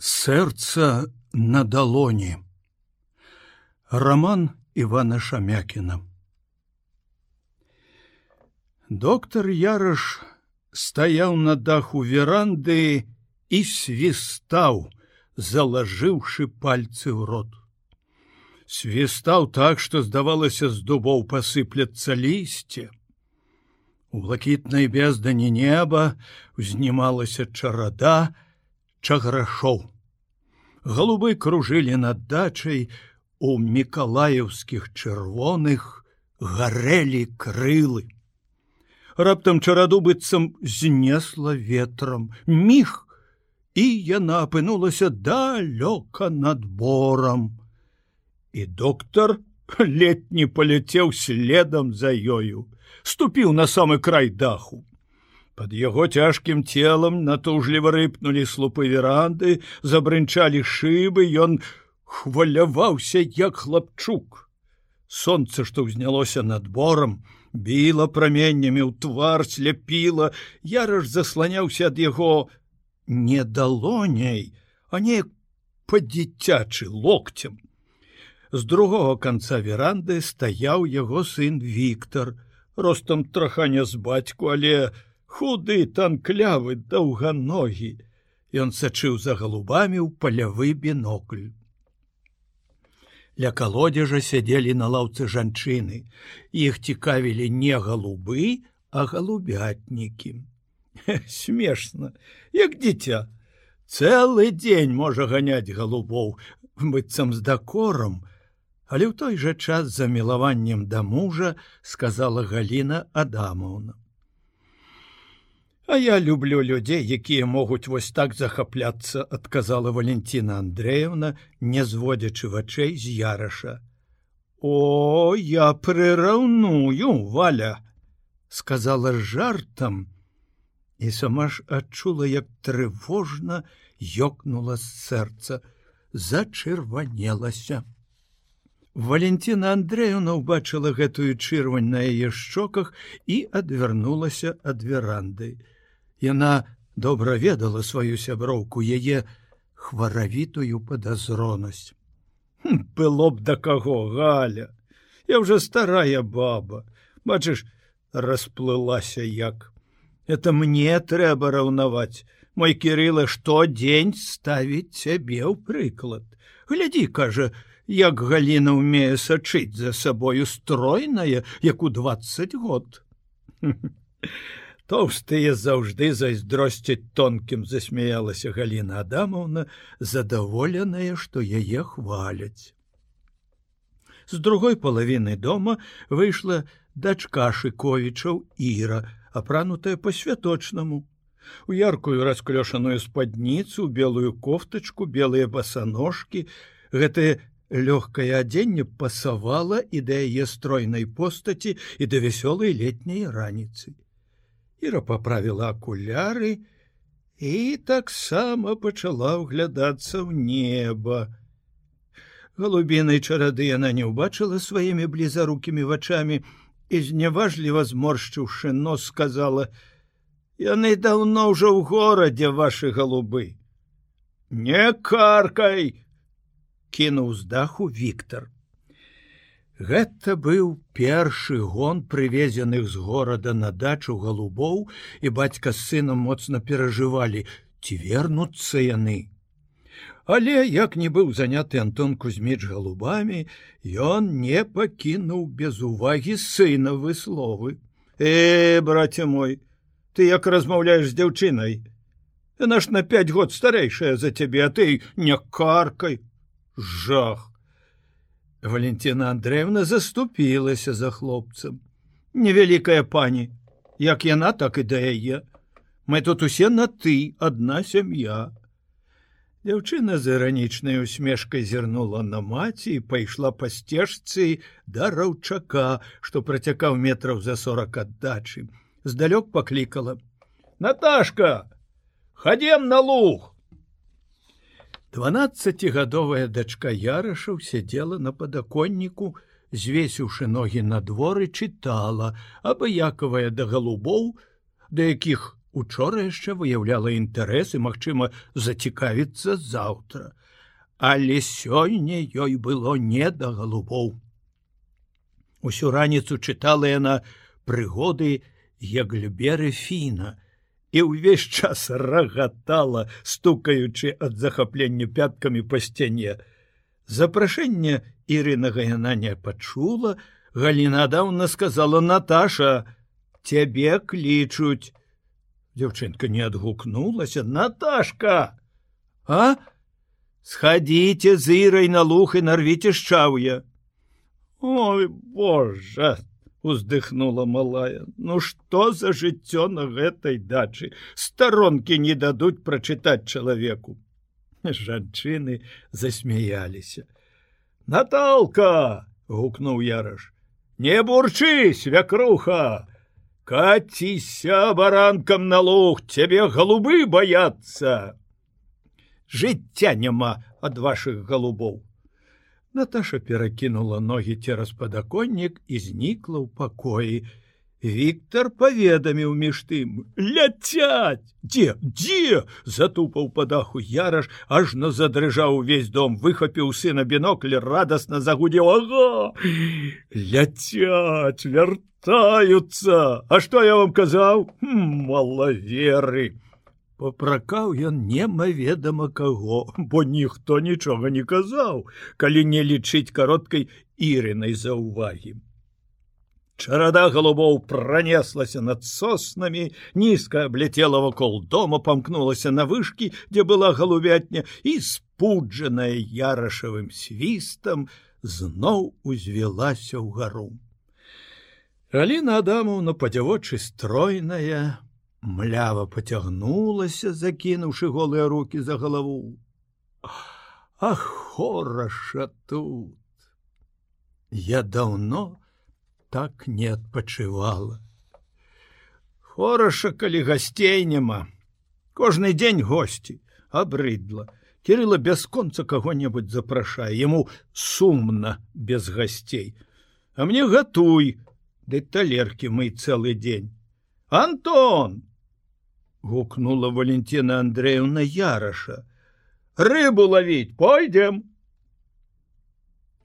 Сэрца на далоні. Роман Івана Шамякіна. Доктор Яраш стаяў на даху веранды і свістаў, залажыўшы пальцы ў рот. Свістаў так, што здавалася з дубоў пасыпляцца лісце. У блакітнай бездані неба узнімалася чарада, чаграшоў. Галубы кружылі над дачай, у мікалаеўскіх чырвоных гарэлі крылы. Раптам чараду быццам знесла ветрам, міг, і яна апынулася далёка над борам. І доктар летні паляцеў следам за ёю, ступіў на самы край даху. Под яго цяжкім целам натужліва рыпнулі слупы веранды, забрынчалі шыбы, ён хваляваўся як хлапчук. Сонце, што ўзнялося над борам, біла праменнямі ў твар сляпіла, яраж засланяўся ад яго не далоняй, а не па-дзіцячы локцем. З другого канца веранды стаяў яго сын Віктор, ростам траханя з бацьку, але, худы танклявы даўганогі. Ён сачыў за галубамі ў палявы бінокль. Ля калодзежа сядзелі на лаўцы жанчыны. Іх цікавілі не галубы а галубятнікі. Смешна. Як дзіця. Цэлы дзень можа ганяць галубоў быццам з дакором але ў той жа час за мілаваннем да мужа сказала галіна адамаўна А я люблю людзей, якія могуць вось так захапляцца, адказала Валентина Андреевна, не зводзячы вачэй з яраша. О, я прыраўную валя, сказала жартам і сама ж адчула, як трывожна ёкнула з сэрца, зачырванелася. Валентина Андреевна ўбачыла гэтую чырвань на яе шчоках і адвярнулася ад веранды. Яна добра ведала сваю сяброўку яе хваравітую падазронасць. Было б да каго галя, Я уже старая баба, бачыш, расплылася як. Это мне трэба раўнаваць. Мой кірыла штодзень ставіць цябе ў прыклад. Глядзі, кажа, як Гліна ўмее сачыць за сабою стройная, як у двадцать год. Тоўстыя заўжды зайздросцяць тонкім засмяялася Гліна Адамаўна, задаволеная, што яе хваляць. З другой палавіны дома выйшла дачка шыковічаў Іра, апранутая па-святочнаму. У яркую расклёшаную спадніцу, белую кофтачку, белыя басаножкі, гэтае лёгкае адзенне пасавала і да яе стройнай постаці і да вясёлай летняй раніцы. Іра поправіла акуляры і таксама пачала ўглядацца ў неба. Галубінай чарады яна не ўбачыла сваімі блізарукімі вачамі і зняважліва зморшчыўшы нос сказала: « Яны даўно ўжо ў горадзе вашы галубы. Не каркай! кінуў з даху Віктор. Гэта быў першы гон прывезеных з горада на дачу галубоў і бацька з сынам моцна перажывалі, ці вернуцца яны. Але як не быў заняты Антон кузьміч галубамі, ён не пакінуў без увагі сына высловы. Э, браце мой, ты як размаўляеш з дзяўчынай. Яна ж на пять год старэйшая за цябе, а ты не каркай, жах. Валентина Андреевна заступілася за хлопцам. Невялікая пані, як яна так і да яе. Мы тут усе на ты, адна сям'я. Дзяўчына з іранічнай усмешкай зірнула на маці і пайшла па сцежцы да раўчака, што працякаў метраў за сорок аддачы. Здалёк паклікала: « Наташка, хадзем на луг! Дванаццацігадовая дачка ярашаў сядзела на падаконніку, звесіўшы ногі на дворы чытала, абыякавая да галубоў, да якіх Учора яшчэ выяўляла інтарэс і, магчыма, зацікавіцца заўтра. Але сёння ёй было не да галубоў. Усю раніцу чытала яна прыгоды Яглюберы фіна і ўвесь час рагатала, стукаючы ад захаплення пяткамі па сцяне. Запрашэнне Ірынага яна не пачула, Галіна даўна сказала Наташа: « Цябе клічуць. Дзяўчынка не адгукнулася Наташка. А схадзіце з ірай на лух і нарвіце шчаўя. Ой Божа! Уздыхнула малая. Ну что за жыццё на гэтай дачы? Старонкі не дадуць прачытаць чалавеку. Жанчыны засмяяліся. Наталка гукнуў яраш не бурчы свякруха! Каціся баранкам на луг цябе галубы баяцца! Жыцця няма ад ваших галубоў Наташа перакінула ногі цераз падаконнік і знікла ў пакоі. Віктор паведаміў між тым: ляцяць, дзе, дзе затупаў па даху яраш, ажно задрыжаў увесь дом, выхапіў сына бінокль, радасна загудзеў ага. ляцяць, вяртаюцца, А што я вам казаў? малаверы попракаў ён немаведама каго, бо ніхто нічога не казаў, калі не лічыць кароткай ірынай за ўвагі. Чарада галубоў пронеслася над соснамі, нізка абляцела вакол дома, памкнулася на вышкі, дзе была галубятня і спуджаная ярашавым свістам зноў узвілася ў гару. Аліна Адамовна падзявочы стройная, млява поцягнулася закінуўшы голыя руки за галаву а хораша тут. Я давно так не адпачывала хораша калі гасцей няма кожны дзень госці абрыдла кирилла бясконца кого-небудзь запрашае ему сумна без гасцей а мне гатуй ды талерки мы цэлы дзень антон гукнула валентина андреевна яраша рыбу ловить пойдем!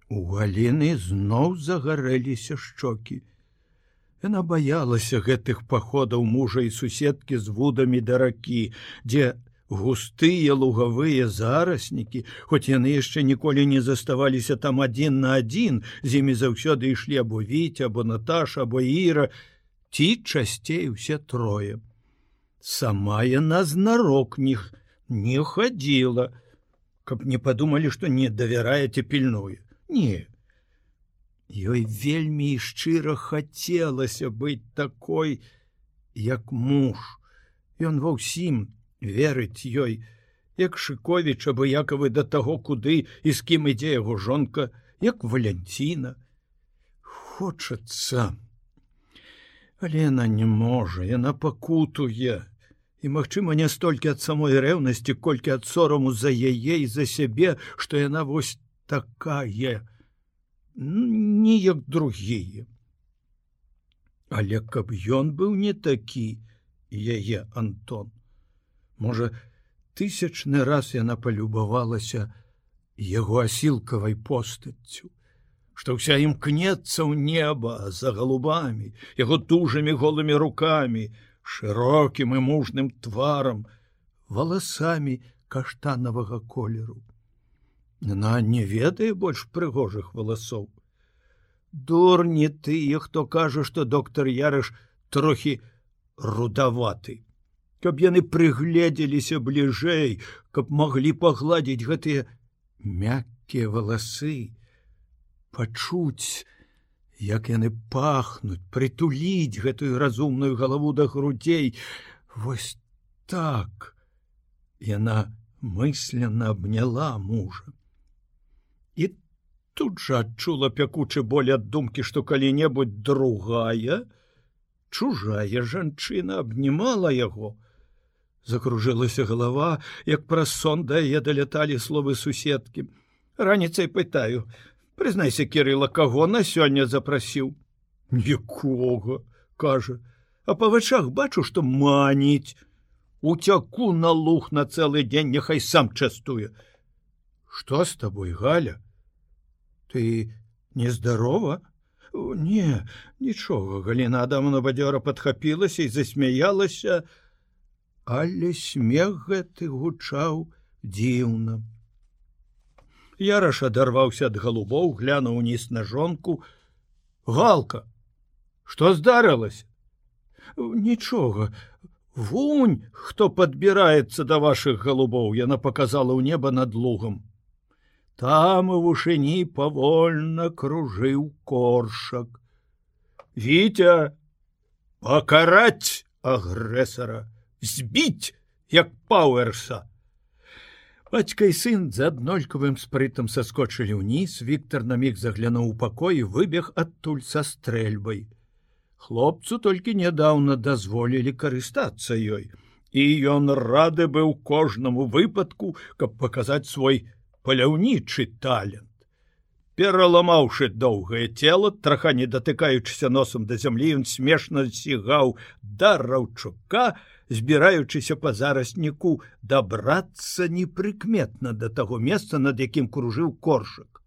У галины зноў загарэліся шчокі яна баялася гэтых паходаў мужа і суседкі з вудамі да ракі дзе густыя лугавыя зараснікі хоць яны яшчэ ніколі не заставаліся там адзін на адзін з імі заўсёды ішлі або віць або наташа або іра ці часцей усе трое сама яна знарок них не хадзіла, каб не падумалі, што не давяраеце пільную. Не. Ёй вельмі шчыра хацелася быць такой, як муж. Ён ва ўсім верыць ёй, як шыковіч абыякавы да таго, куды і з кім ідзе яго жонка, як валянціна. Хочацца. Але яна не можа, яна пакутуе і магчыма не столькі ад самой рэўнасці колькі ад сораму за яе і за сябе што яна вось такая. Не як другія. Але каб ён быў не такі яе антон. Можа тысячны раз яна палюбавалася яго асілкавай постаццю што ўся імкнецца ў неба за галубамі яго тужамі голымі руками шырокім і мужным тварам, валасамі каштанавага колеру. Яна не ведае больш прыгожых валасоў. Дурні тыя, хто кажа, што доктар Ярыш трохі рудаваты. Каб яны прыгледзеліся бліжэй, каб маглі пагладзіць гэтыя мяккія валасы, пачуць, як яны пахнуць прытуліць гэтую разумную галаву да грудзей. Вось так яна мысленно абняла мужа. І тут жа адчула пякучы боль ад думкі што калі-небудзь другая чужая жанчына абнімала яго. Закружылася галава як праз сон да яе даляталі словы суседкі. Раніцай пытаю прызнайся кирилла каго на сёння запрасіў нікога кажа а па вачах бачу, што маніць. Уцяку на лух на цэлы дзень няхай сам частуе. Што з табой галя? Ты нездарова? Не, нічога, Гліна Адамна бадзёра падхапілася і засмяялася, але смех гэты гучаў дзіўна. Яраш адарваўся ад галубоў, глянуў уніз на жонку. Галка, што здарылася? Нічога. Вунь, хто падбіраецца да вашых галубоў, яна показала ў неба над лугам. Там у вушыні павольна кружыў коршак. Віця пакараць агрэсара, збіць як пауэрса. Бацька і сын з аднолькавым спрытам саскочылі ўніз, Віктор на міг заглянуў у пакой і выбег адтуль са стрэльбай. Хлопцу толькі нядаўна дазволілі карыстацца ёй, і ён рады быў кожнаму выпадку, каб паказаць свой паляўнічы талент. Пераламаўшы доўгае цело, траха не датыкаючыся носам да зямлі, ён смешна сігаў да раўчука, збіраючыся па зарасніку дабрацца непрыкметна да таго месца, над якім кружыў коршак.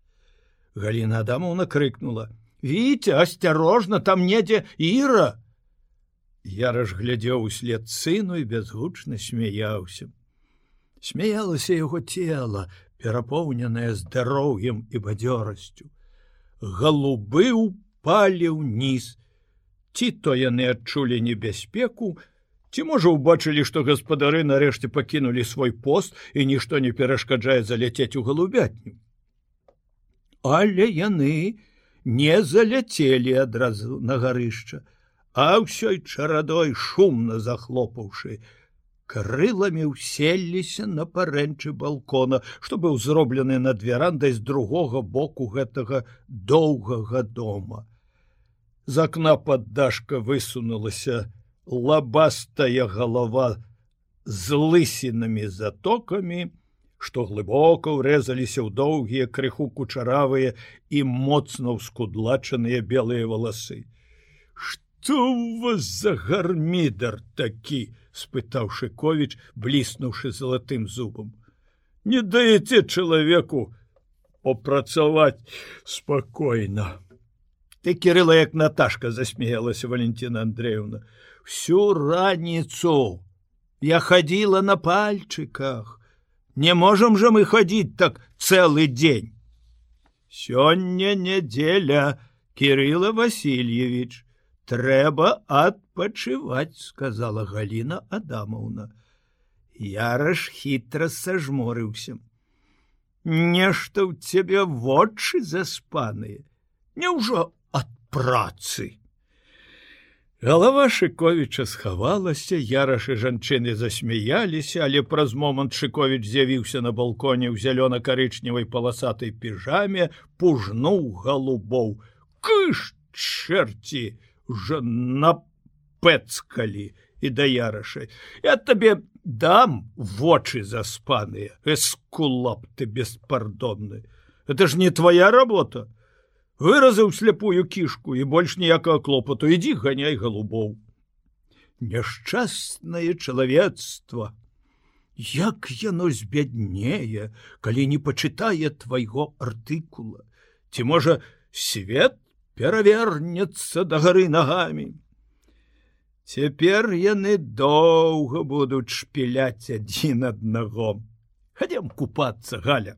Галіна Адамовна крыкнула: «Віце, асцярожна, там недзе іра. Яраш глядзеў услед сыну і безгучна смяяўся. Смяялася яго цела, перапоўненае здароўем і бадзёрасцю. Галубы упалі ўніз. Ці то яны адчулі небяспеку, Ці можа убачылі, што гаспадары нарэшце пакінулі свой пост і нішто не перашкаджае заляцець у галубятню. Але яны не заляцелі адразу на гарышча, а ўсёй чарадой шумна захлопаўшы, крыламі ўселліся на парэнчы балкона, што быў зроблены над верандай з другога боку гэтага доўгага дома. З акна паддашка высунулася, лабастая голова з лысінамі затокамі, што глыбока ўрэзаліся ў доўгія крыху кучаравыя і моцна ўскудлачаныя белыя валасы. Што вас за гармідар такі? спытаў Шковіч, бліснуўшы залатым зубам. Не даеце чалавеку попрацаваць спакойна. Ты кірыла як Наташка засмеялася Валентина Андреевна всю раніцу я ходила на пальчиках не можем же мы ходить так целый день сёння неделя кирилла васильевич трэба адпачываць сказала галина адамовна яраш хітра сажморыўся. Нешта ў цябе вочы заспаныя. Няўжо ад працы? Галава Шковіча схавалася, ярашы жанчыны засмяяліся, але праз момант Шковіч з'явіўся на балконе ў зялёна-карычневай паласатай піжаме, пужнуў галубоў. Кыш чэрці жа напэцкалі і да ярашай. Я табе дам вочы заспаныя, эскулап ты беспардонны. Это ж не твоя работа. Выразыў сляпую кішку і больш ніякага клопату. Ідзі ганяй галубоў. Няшчаснае чалавецтва! Як яно збяднее калі не пачытае твайго артыкула? Ці можа свет перавернецца да гары нагамі. Цяпер яны доўга будуць шпіляць адзін аднаго. Хадзем купацца галя.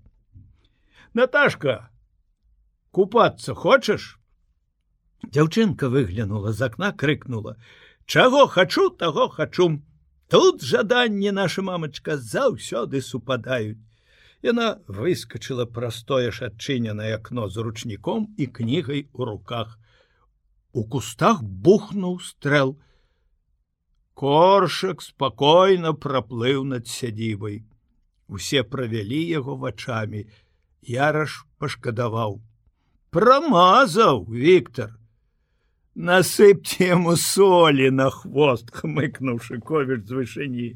Наташка купацца хочаш? Дзяўчынка выглянула з акна крыкнула. Чаго хачу таго хачу. Тут жаданне наша мамачка заўсёды супадаюць яна выскочыла простое ж адчыненае акно з ручніком і кнігай у руках. У кустах бухнуў стрэл. Коршак спакойна праплыў над сядзібай. Усе правялі яго вачами яраш пашкадаваў. Промазаў Віктор насыпьте ему солі на хвост хмыкнуў шикович з вышыні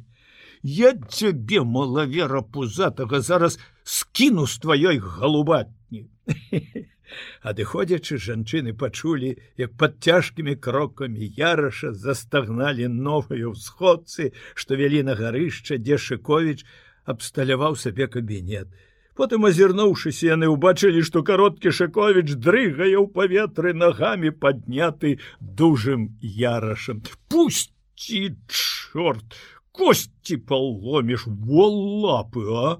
я цябе малавера пузатага зараз скіну з тваёй галубатні Адыходзячы жанчыны пачулі, як пад цяжкімі крокамі яраша застагналі новыя ўсходцы, што вялі на гарышча, дзе Шковіч абсталяваў сабе кабінет. Потым азірнуўшыся, яны ўбачылі, што кароткі Шковіч дрыгае ў паветры нагамі падняты дужым ярашам. Пусці чорт, косці паломіш вол лапы, а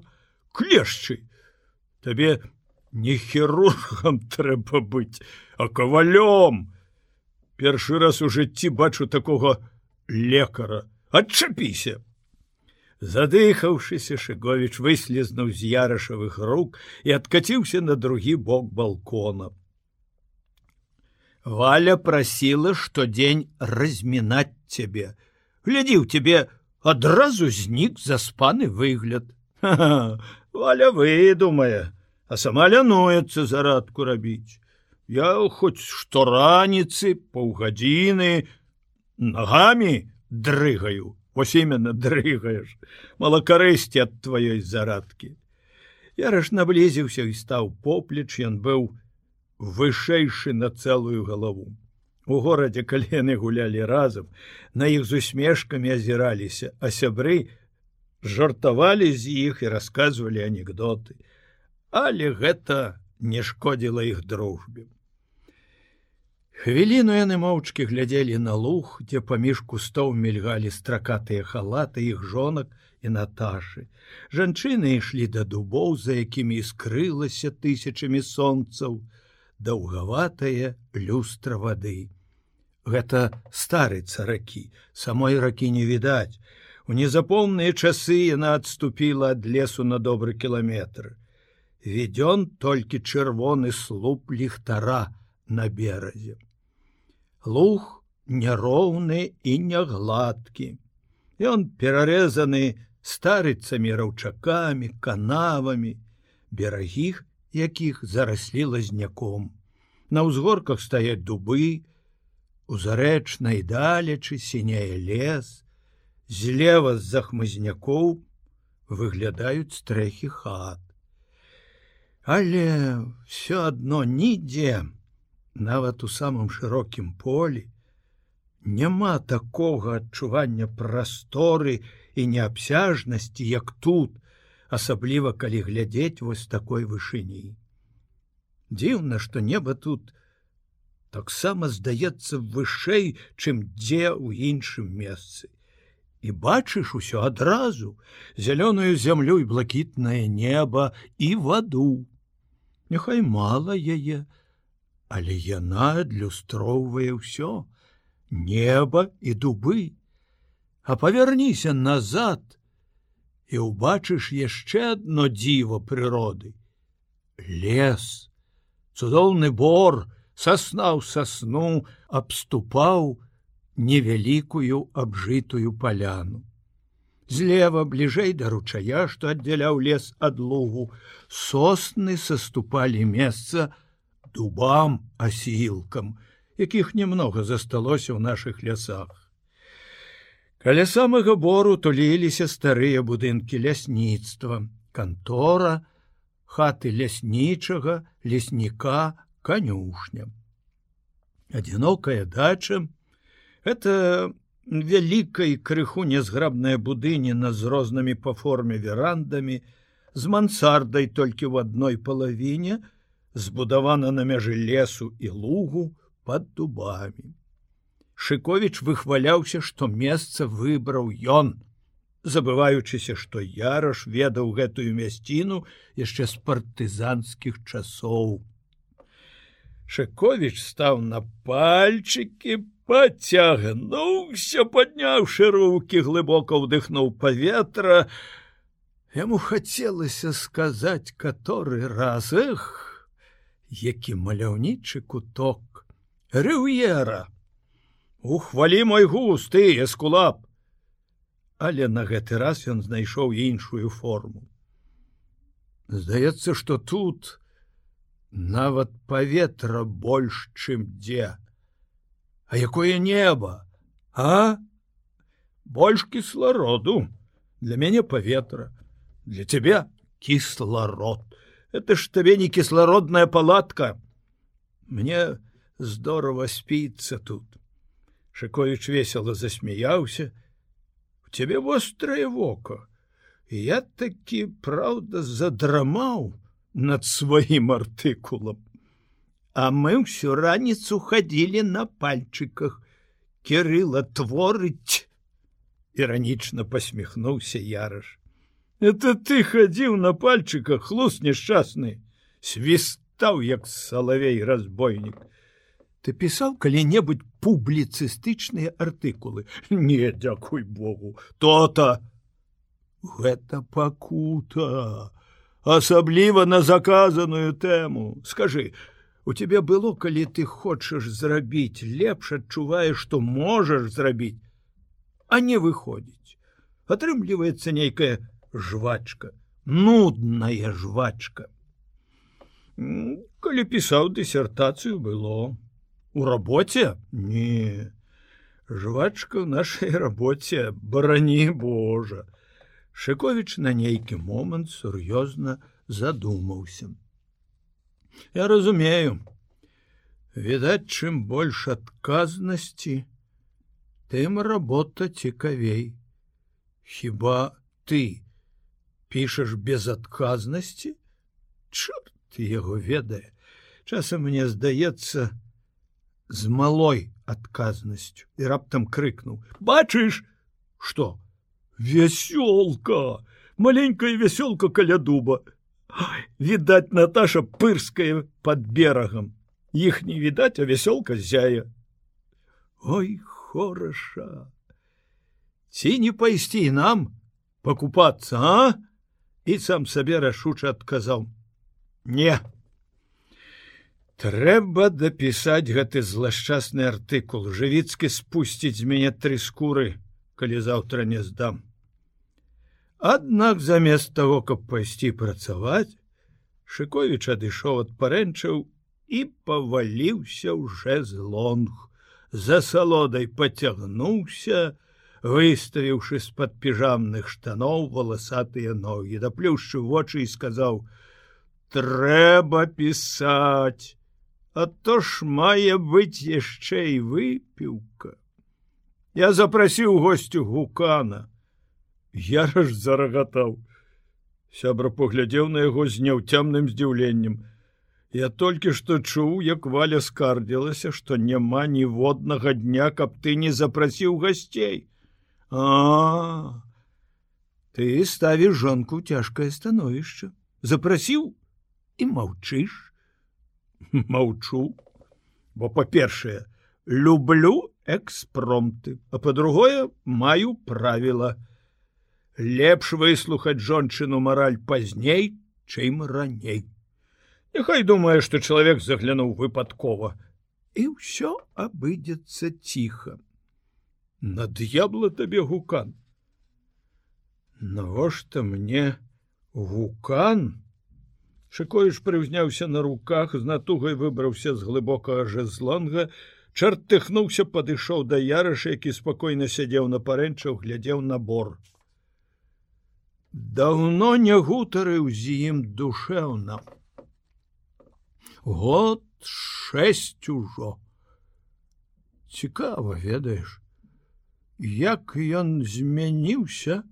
клешчы. Табе не хірургам трэба быць, а кавалём. Першы раз у жыцці бачу такога лекара, адчапіся. Задыхаўшыся Шговіч выслізнуў з ярашавых рук і адкаціўся на другі бок балкона. Валя прасіла штодзень размінаць цябе. Глядзіў тебе адразу знік заспаны выгляд. Ха -ха, Валя выдумае, а сама лянуецца зарадку рабіць. Я хоць што раніцы паўгадзіны нагамі дрыгаю, вось именно дрыгаеш, малакарэсці ад тваёй зарадкі. Яраш наблізіўся і стаў поплеч, ён быў вышэйшы на цэлую галаву. У горадзе калены гулялі разам, на іх з усмешкамі азіраліся, а сябры жартавалі з іх і расказвалі анекдоты але гэта не шкодзіла іх дружбе. Хвіліну яны моўчкі глядзелі на луг, дзе паміж кустоў мільгалі стракатыя халаты іх жонак і Наташы. Жанчыны ішлі да дубоў, за якімі скрылася тысячамі сонцаў, даўгаватая люстра вады. Гэта старыца ракі, самой ракі не відаць. У незапомныя часы яна адступіла ад лесу на добры кіламетр введён толькі чырвоны слуп ліхтара на беразе. Лух няроўны і нягладкі. Ён перарэзаны старыцамі раўчакамі, канавамі, берагі, якіх зараслі лазняком. На ўзгорках стаяць дубы, у зарэчнай далечы сіняе лес, злева з-за хмызнякоў выглядаюць стрэхі хат. Але все одно нідзе, нават у самым шырокім полі, няма такога адчування прасторы і неабсяжнасці, як тут, асабліва калі глядзець вось такой вышыні. Дзіўна, што неба тут таксама здаецца вышэй, чым дзе ў іншым месцы. І бачыш усё адразу зялёную зямлю і блакітнае неба і ваду. Няхай мала яе, але яна адлюстроўвае ўсё, неба і дубы. А павярніся назад і ўбачыш яшчэ адно дзіва прыроды. Лес, цудоўны бор, саснаў сасну, абступаў невялікую абжытую паляну злева бліжэй да ручая што аддзяляў лес ад лугу сосны саступалі месца дубам асілкам якіх немного засталося ў наших лясах каля самага бору туліліся старыя будынкі лясніцтва кантора хаты ляснічага лесніка канюшня адзінокая дача это вялікай крыху нязграбная будыніна з рознымі па форме верандамі з мансардай толькі ў адной палавіне збудавана на мяжы лесу і лугу под дубамі шыковіч выхваляўся што месца выбраў ён забываючыся што яраш ведаў гэтую мясціну яшчэ з партызанскіх часоў шыковіч стаў на пальчыкі Пацягнуўся, падняўшы руки, глыбока ўдыхнуў паветра. Яму хацелася сказаць каторы раз эх, які маляўнічы куток, Рыўера. Ухвалі мой густ ты, эскулап. Але на гэты раз ён знайшоў іншую форму. Здаецца, што тут нават паветра больш, чым дзе. А якое небо, а? Больш кіслароду, для мяне паветра, для тебя кісларод. Это ж табе не кіслародная палатка, мне здорово спіцца тут шыкович весело засмяяўся у тебе вострае вока я такі праўда задрамаў над сваім артыкулам а мы ўсю раніцу хадзілі на пальчыках кирилла творыць іранічна посміхнуўся яраш это ты хадзіў на пальчыках хлус несчастны свістаў як салавей разбойнік ты пісаў калі-небудзь публіцыстычныя артыкулы не дзякуй богу. То-то. Гэта пакута асабліва на заказаную тэму скажи у тебе было калі ты хочаш зрабіць лепш адчуваеш што можаш зрабіць а не выходзіць атрымліваецца нейкая жвачка нудная жвачка. Калі пісаў дысертацыю было. У работе? Не. Жвачка нашай работе барані Божа шыкович на нейкі момант сур'ёзна задумаўся. Я разумею. Відаць чым больш адказнасці тым работа цікавей. Хіба ты пішаш без адказнасці? Чорт яго ведае. Часам мне здаецца з малой адказнасцю і раптам крыкнуў. Бачыш что вясёлка маленькая вясёлка каля дуба. Відаць Наташа пырская под берагам іх не відаць а вясёлка зяе ой хораша ці не пайсці нам покупацца а? І сам сабе рашуча адказаў. Не. Трэба дапісаць гэты злашчасны артыкул. Жывіцкі спусціць з мяне тры скуры калі заўтра не здам Аднак замест таго каб пайсці працаваць шыковіч адышоў ад парэнчаў і паваліўся ўжо з лонг за салодай поцягнуўся выставіўшы з-пад піжамных штаноў валасатыя ногі даплюшчы вочы і сказаў трэба пісаць а то ж мае быць яшчэ і выпіўка. Я запрасіў госцю гукана. Яраж зарагатаў. Сябра поглядзеў на яго з няўцямным здзіўленнем. Я толькі што чуў, як валя скардзілася, што няма ніводнага дня, каб ты не запрасіў гасцей. А ты ставіш жонку цяжкае становішча, запрасіў і маўчыш маўчу бо па-першае люблю экспромты а по-другое маю правіла лепш выслухаць жончыну мараль пазней чым раней Няхай думае што чалавек заглянуў выпадкова і ўсё абыдзецца ціха на д'ябла табе гукан. Навошта мне гукан. Шкоіш прыўзняўся на руках з натугай выбраўся з глыбокага жезлонга, чартыхнуўся, падышоў да ярыша, які спакойна сядзеў на парэнчаў, глядзеў на бор. Даўно не гутарыў з ім душэўна. Год шэсць ужо. Цікава ведаеш, як ён змяніўся,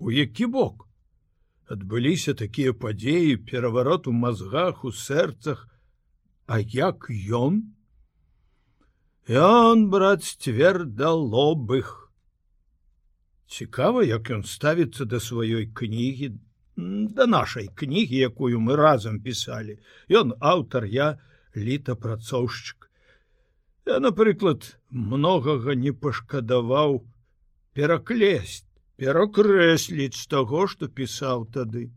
у які бок адбыліся такія падзеі пераварот у мазгах у сэрцах а як ён ён брат цвердалобых цікава як ён ставіцца да сваёй кнігі да нашай кнігі якую мы разам пісалі ён аўтар я літапрацоўшчык я напрыклад многага не пашкадаваў пераклесть перакрэсліць з таго, што пісаў тады.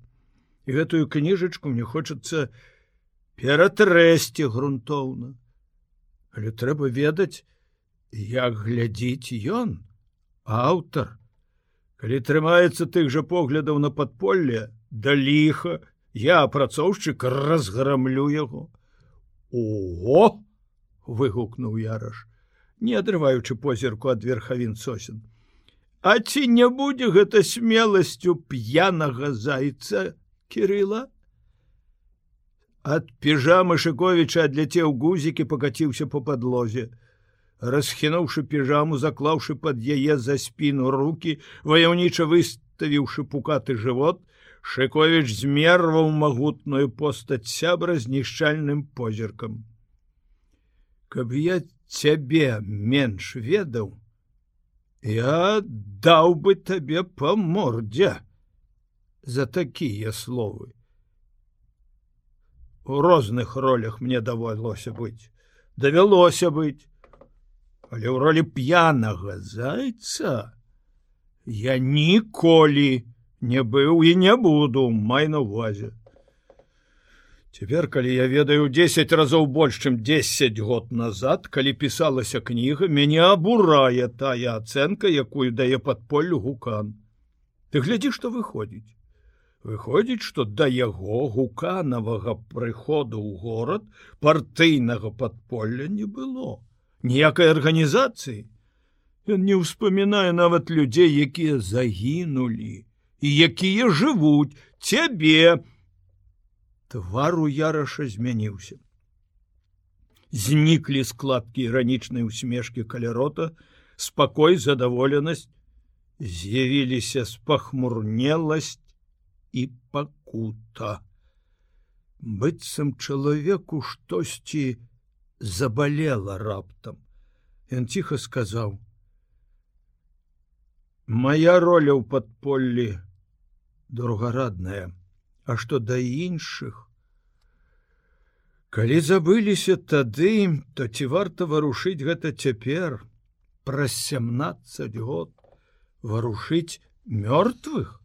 Гэтую кніжачку мне хочацца ператрэсці грунтоўна. Але трэба ведаць, як глядзіць ён, аўтар. Калі трымаецца тых жа поглядаў на падполле, да ліха, я апрацоўшчык разграмлю яго. Ого! — выгукнуў яраш, не адрываючы позірку ад верхавін сосен. А ці не будзе гэта смеласцю п'янага зайца кирилла ад піжамы шыковіча адляцеў гузікі пакаціўся по падлозе расхінуўшы піжаму заклаўшы под яе за спіну руки ваяўніча выставіўшы пукаты жывот шыковіч змерваў магутную постаць сябра з нішчальным позіркам каб я цябе менш ведаў я даў бы табе па мордзе за такія словы у розных ролях мне даводилося быць давялося быць але ў ролі п'янага зайца я ніколі не быў і не буду май на увазе Цяпер калі я ведаю 10 разоў больш чым 10 год назад калі пісалася кніга мяне абурае тая ацэнка якую дае падполлю гукан. Ты глядзі што выходзіць Выходзіць, што да яго гуканавага прыходу ў горад партыйнага падполля не было. Ніякай арганізацыі. Ён не ўспамінае нават людзей, якія загінулі і якія жывуць цябе. Твару яраша змяніўся. Зніклі складкі іранічнай усмешкі калярота, спакой задаволенасць, з'явіліся спахмурнеласць і пакута. Быццам чалавеку штосьці забалела раптам. Ён ціха сказаў: « Мая роля ў падполлі другарадная, А што да іншых? Калі забыліся тады, то ці варта варушыць гэта цяпер праз 17 год варушыць мёртвых?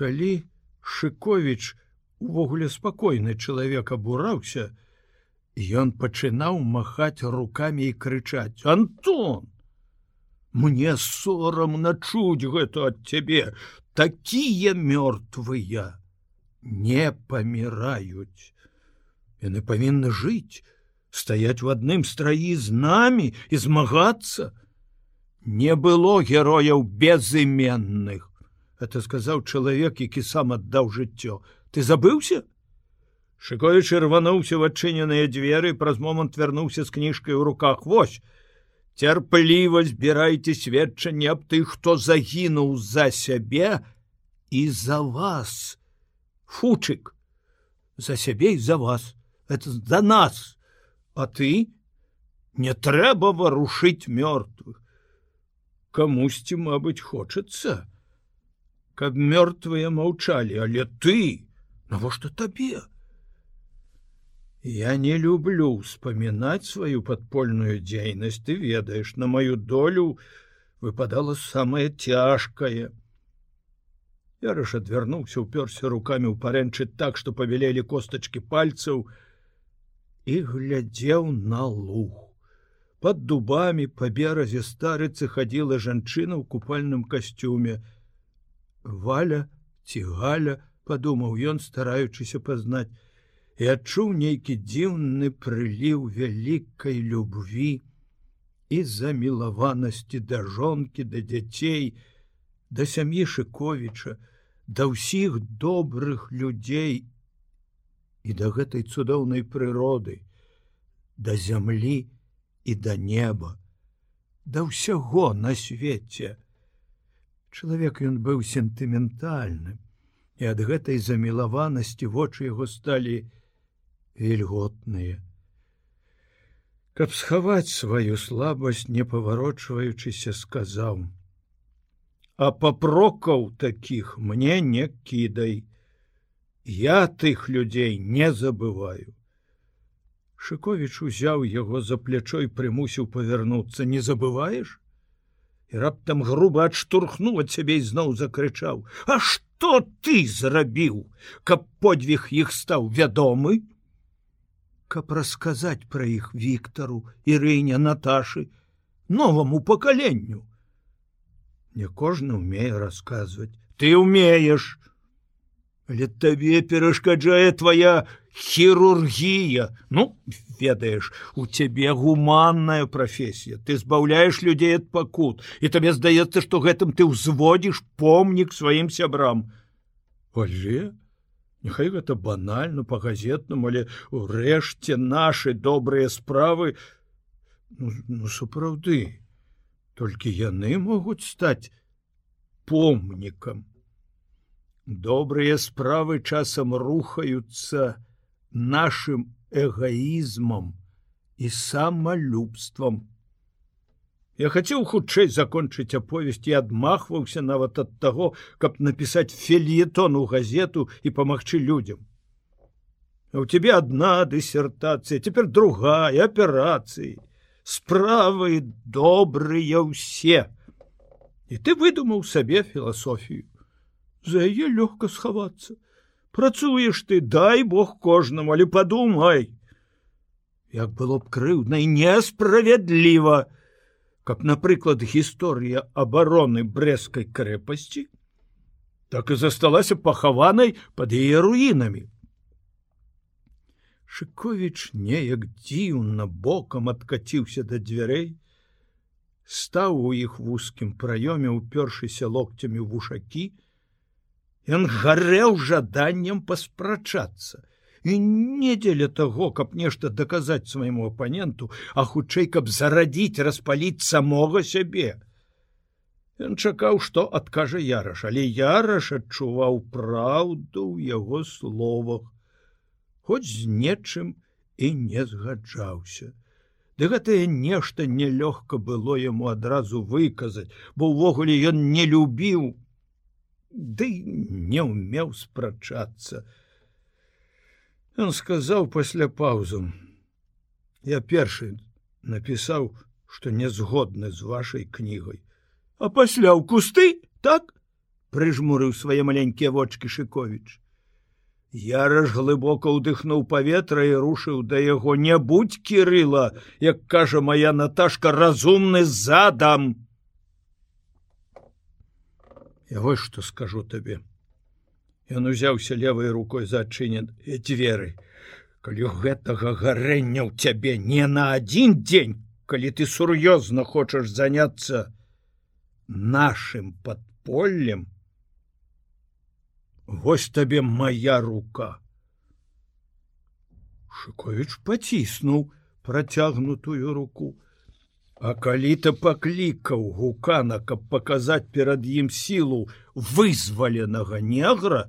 Калі шыковіч увогуле спакойны чалавек абураўся ён пачынаў махаць руками і крычаць антон мне сорамна чуць гэта ад цябе такія мёртвыя не паміраюць. Яны павінны жыць стаять в адным страі з намі і змагацца. Не было герояў безыменных это сказаў чалавек які сам аддаў жыццё. Ты забыўся шыкоіч рвануўся в адчыненыя дзверы праз момант вярнуўся з кніжкай у руках. Вось цярпліва збірайце сведчанне аб тых хто загінуў за сябе і за вас. Фучык за сябе і за вас. Это за нас. А ты не трэба варушыць мёртвых. Камусьці мабыць хочацца каб мёртвыя маўчалі, але ты навошта табе? Я не люблю вспоминать сваю падпольную дзейнасць, ты ведаеш, на маю долю выпадала самое цяжкае. Ярыш адвярнуўся, уперся руками ў парэнчы так, што павялелі костачки пальцаў і глядзеў на луг. Под дубами по беразе старыцы хадзіла жанчына ў купальным касцюме, валя ці галя подумаў ён стараючыся пазнаць і адчуў нейкі дзіўны прыліў вялікай любві і замілаванасці да жонкі да дзяцей да сям'і шыковіча да ўсіх добрых людзей і да гэтай цудоўнай прыроды да зямлі і да неба да ўсяго на свеце Чалавек ён быў сентыментальным, і ад гэтай замілаванасці вочы яго сталі вільготныя. Каб схаваць сваю слабасць, не паварочваючыся, сказаў: « А папрокаў такіх мне не кідай. Я тых людзей не забываю. Шыковіч узяў яго за плячой прымусіў павярнуцца, не забываеш? І раптам груба адштурхнуў ад цябе зноў закрычаў: « А што ты зрабіў, каб подвіг іх стаў вядомы? Каб расказаць пра іх Віктару, Ірыня Наташы, новаму пакаленню. Не кожны умее расказваць, ты умееш, Але табе перашкаджае твоя хірургія ну ведаеш у цябе гуманная прафесія ты збаўляеш людзей ад пакут і табе здаецца што гэтым ты ўзводзіш помнік сваім сябрам Ольже Няхай гэта банальна па-газетнаму, але ўрэшце нашы добрыя справы. Ну, ну, сапраўды, толькі яны могуць стаць помнікам. Добрыя справы часам рухаюцца нашим эгоізмам і самалюбствам. Я хацеў хутчэй закончыць аповесць і адмахваўся нават ад таго, каб напісаць фельетон у газету і памагчы людям. А у тебе одна дысертацыя, цяпер другая аперацыі, справы добрыя ўсе. І ты выдумаў сабе філасофію. За яе лёгка схавацца. Працуеш ты, дай Бог кожнаму, але падумай. Як было б крыўдна і несправядліва, каб напрыклад гісторыя абароны брэскай крэпасці так і засталася пахаванай под яе руінамі шыковіч неяк дзіўна бокам адкаціўся да дзвярэй стаў у іх вузкім праёме упёршыся локцямі вушакі ён гарэў жаданнем паспрачацца і не дзеля таго, каб нешта даказаць свайму апаненту, а хутчэй, каб зарадзіць распаліць самога сябе. Ён чакаў, што адкажа яраш, але яраш адчуваў праўду ў яго словах, хоць з нечым і не згаджаўся. Ды гэтае нешта нелёгка было яму адразу выказаць, бо ўвогуле ён не любіў, ды не ўмеў спрачацца. Ён сказаў пасля паўзу: Я першы напісаў, што не згодны з вашай кнігай. А пасля ў кусты так прыжмурыў свае маленькія вочки шыковіч. Яраш глыбока ўдыхнуў паветра і рушыў да яго не будь кірыла, як кажа моя Наташка разумны задам. Я вось што скажу табе. Ён узяўся левой рукой за адчынен дзверы. Калі гэтага гарэння ў цябе не на адзін дзень, калі ты сур'ёзна хочаш заняцца нашим подполлем, Вось табе моя рука. Шковіч паціснуў працягнутую руку. А калі ты паклікаў гукана, каб паказаць перад ім сілу вызваленага негра,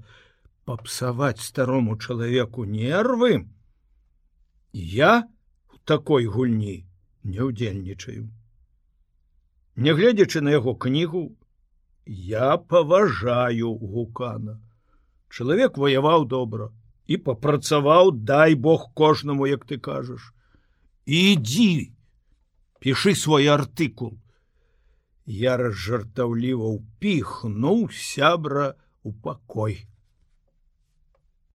папсаваць старому чалавеку нервы, я в такой гульні не ўдзельнічаю. Нягледзячы на яго кнігу, я паважаю гукана. Чалавек ваяваў добра і папрацаваў, дай Бог кожнаму, як ты кажаш. Ідзі, пішы свой артыкул. Я разжартаўліва ўпіхнуў сябра у пакой.